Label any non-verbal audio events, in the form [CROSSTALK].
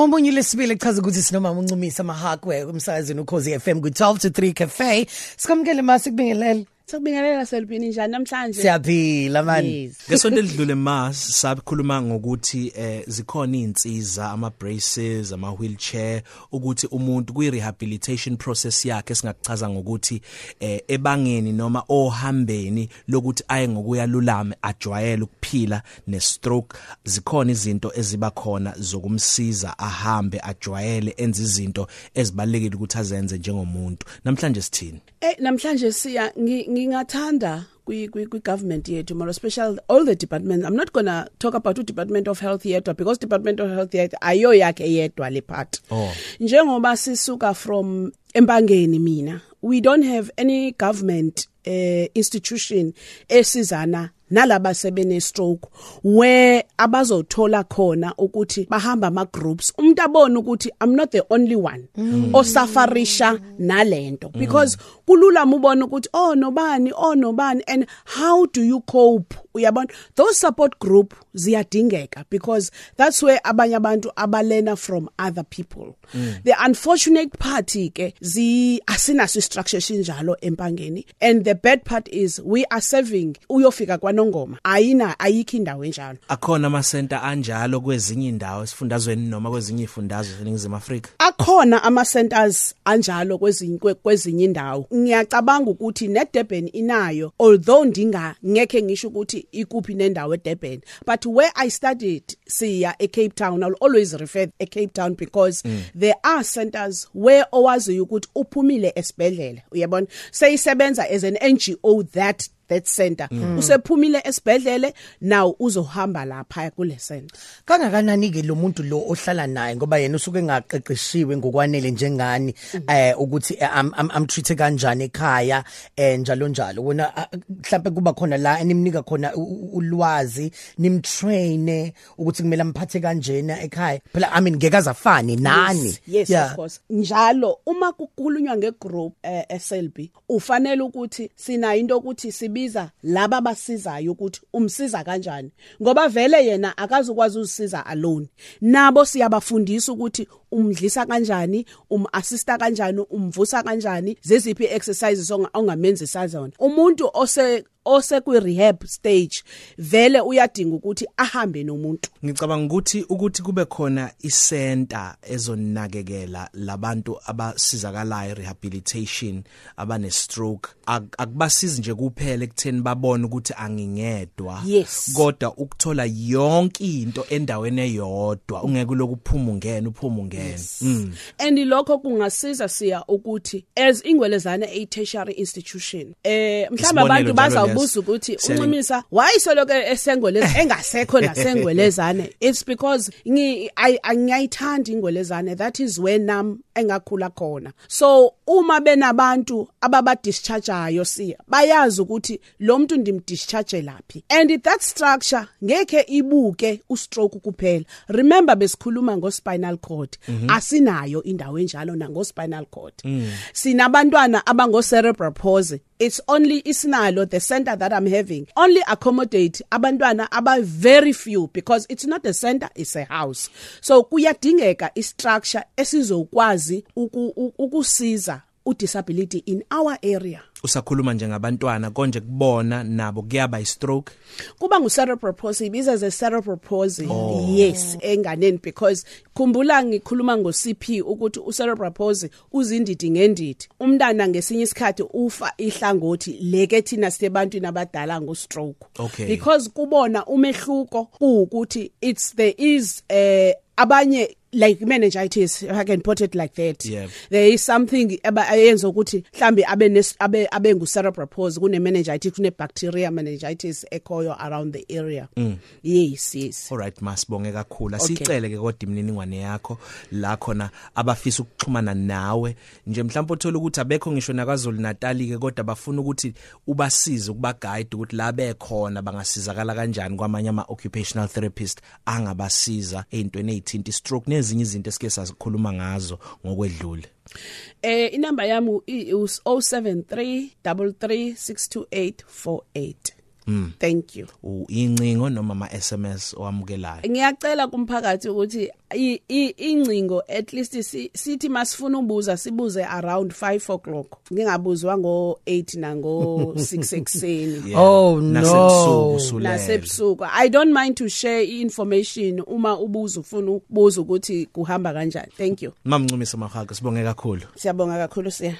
Omunye lesibili chaza ukuthi sinomama uncumisa mahakwe umsakazini ukhozi FM ku 12 to 3 cafe. Sikamkele mase kubingelele. Sakubingelela Selbini njani namhlanje? Siyaphila man. [LAUGHS] Ngesonto elidlule ma sakhuluma ngokuthi eh zikhona izinsiza ama braces ama wheelchair ukuthi umuntu kwi rehabilitation process yakhe singachaza ngokuthi eh ebangeni noma ohambeni lokuthi aye ngokuya lulame ajwayele ukuphila ne stroke zikhona izinto eziba khona zokumsiza ahambe ajwayele enze izinto ezibalekile ukuthi azenze njengomuntu namhlanje sithini Eh namhlanje siya ngingathanda kwi kwi government yethu more special all the departments. I'm not going to talk about the department of health yedwa because department of health yethu ayo yakhe yedwa le part. Oh. Njengoba sisuka from empangeni mina we don't have any government uh, institution esizana nalaba sebene stroke where abazothola khona ukuthi bahamba ama groups. Umuntu abone ukuthi i'm not the only one mm. osafarisha nalento because kulula ubone ukuthi oh nobani oh nobani and how do you cope? Uyabona? Those support group ziyadingeka because that's where abanye abantu abalena from other people. Mm. the unfortunate party ke zi asinaso structure sinjalo empangeni. And the bad part is we are serving uyofika kwanongoma ayina ayikho indawo enjalo. Akhona ama center anjalo kwezinye indawo esifundazweni noma kwezinye ifundazwe eningizimu Afrika? Akhona ama centers anjalo kwezinye kwezinye indawo ngiyacabanga ukuthi neDurban inayo although ndinga ngeke ngisho ukuthi ikuphi nendawo eDurban but where i studied siya eCape Town i'll always refer eCape Town because mm. there are centers where owazi ukuthi uphumile esibhedlela uyabona seyisebenza as an NGO that that center. Mm. usephumile esibhedlele now uzohamba lapha kule center. Kangakanani ke lo muntu lo ohlala naye? Ngoba yena usuke engaqeqeshiwe ngokwanele njengani eh ukuthi am am treat kanjani ekhaya eh njalo njalo. Wona mhlawumbe kuba khona la enimnika khona ulwazi nimtraine ukuthi kumele amphathe kanjena ekhaya. Phela i mean ngeke azafani nani? Yes, yes yeah. of course. Njalo uma kukhulunywa ngegroup eh, SLB ufanele ukuthi sina into ukuthi sibi ukubiza laba basizayo ukuthi umsiza kanjani ngoba vele yena akazukwazi uzisiza alone. Nabo siyabafundisa ukuthi umdlisa kanjani umassista kanjani umvusa kanjani zeziphi exercises ongamenza zona umuntu ose osekwi rehab stage vele uyadinga ukuthi ahambe nomuntu ngicabanga ukuthi ukuthi kube khona isenta ezonakekela labantu abasizakalayo rehabilitation abane stroke akubasizi nje kuphela ekutheni babone ukuthi angingedwa yes. kodwa ukuthola yonke into endaweni eyodwa ungeke lokuphuma ungena uphuma ungena yes. mm. and lokho kungasiza siya ukuthi as ingwelezana a tertiary institution eh mhlawumbe abantu bazawubuza ukuthi uncimisa why soloke esengweleza engasekho nasengwelezane? [LAUGHS] It's because ngi ngiyayithanda ingwelezane. That is where nam engakhula khona. So uma benabantu ababa dischargeayo siya bayazi ukuthi lo muntu ndimdischarge laphi. And that structure ngeke ibuke u stroke kuphela. Remember besikhuluma ngo spinal cord. Mm -hmm. asinayo indawo enjalo nango spinal cord. Mm. sinabantwana abango cerebral palsy. It's only isinalo the center that i'm having only accommodate abantwana aba very few because it's not a center it's a house. So kuyadingeka i structure esizokwazi ukusiza udisability in our area. Usakhuluma njengabantwana konje kubona nabo kuyaba istroke? Kuba ngu cerebral palsy ibiza ze cerebral palsy oh. yes enganeni because khumbula ngikhuluma ngo CP ukuthi u cerebral palsy uzindidi ngendidi. Umntana ngesinye isikhathi ufa ihlangothi leke thina sibantwini abadala ngo stroke okay. because kubona umehluko ukuthi it's there is uh, abanye like meningitis if i can put it like that. Yeah. there is something ayenza ukuthi mhlambe abe abe abe ngu cerebral palsy kune meningitis kune bacteria meningitis ekhoyo around the area. Mm. yes yes. All right masibonge kakhulu. Asicele ke kodwa imininingwane yakho la khona abafisa ukuxhumana nawe. Nje mhlawumbe uthola ukuthi abekho ngisho nakwaZulu Natal ke kodwa bafuna ukuthi ubasize ukuba guide ukuthi la bekhona bangasizakala kanjani kwamanye ama occupational therapist angabasiza ezintweni ezithinta stroke nezinye izinto esike sazikhuluma ngazo ngokwedlule? Eh inamba yami is 073 33 62848 thank you. Incingo noma ama SMS owamukelayo? Ngiyacela kumphakathi ukuthi incingo at least sithi masifuna ubuza sibuze around 5 o'clock. Ngingabuzwa ngo 8 na ngo 6 ekseni [LAUGHS] oh no. nasebusuku sulele nasebusuku. I don't mind to share information uma ubuza ufuna ukubuza ukuthi kuhamba kanjani. Thank you. Mamncumisa mahaga sibonge kakhulu. Siyabonga kakhulu siya.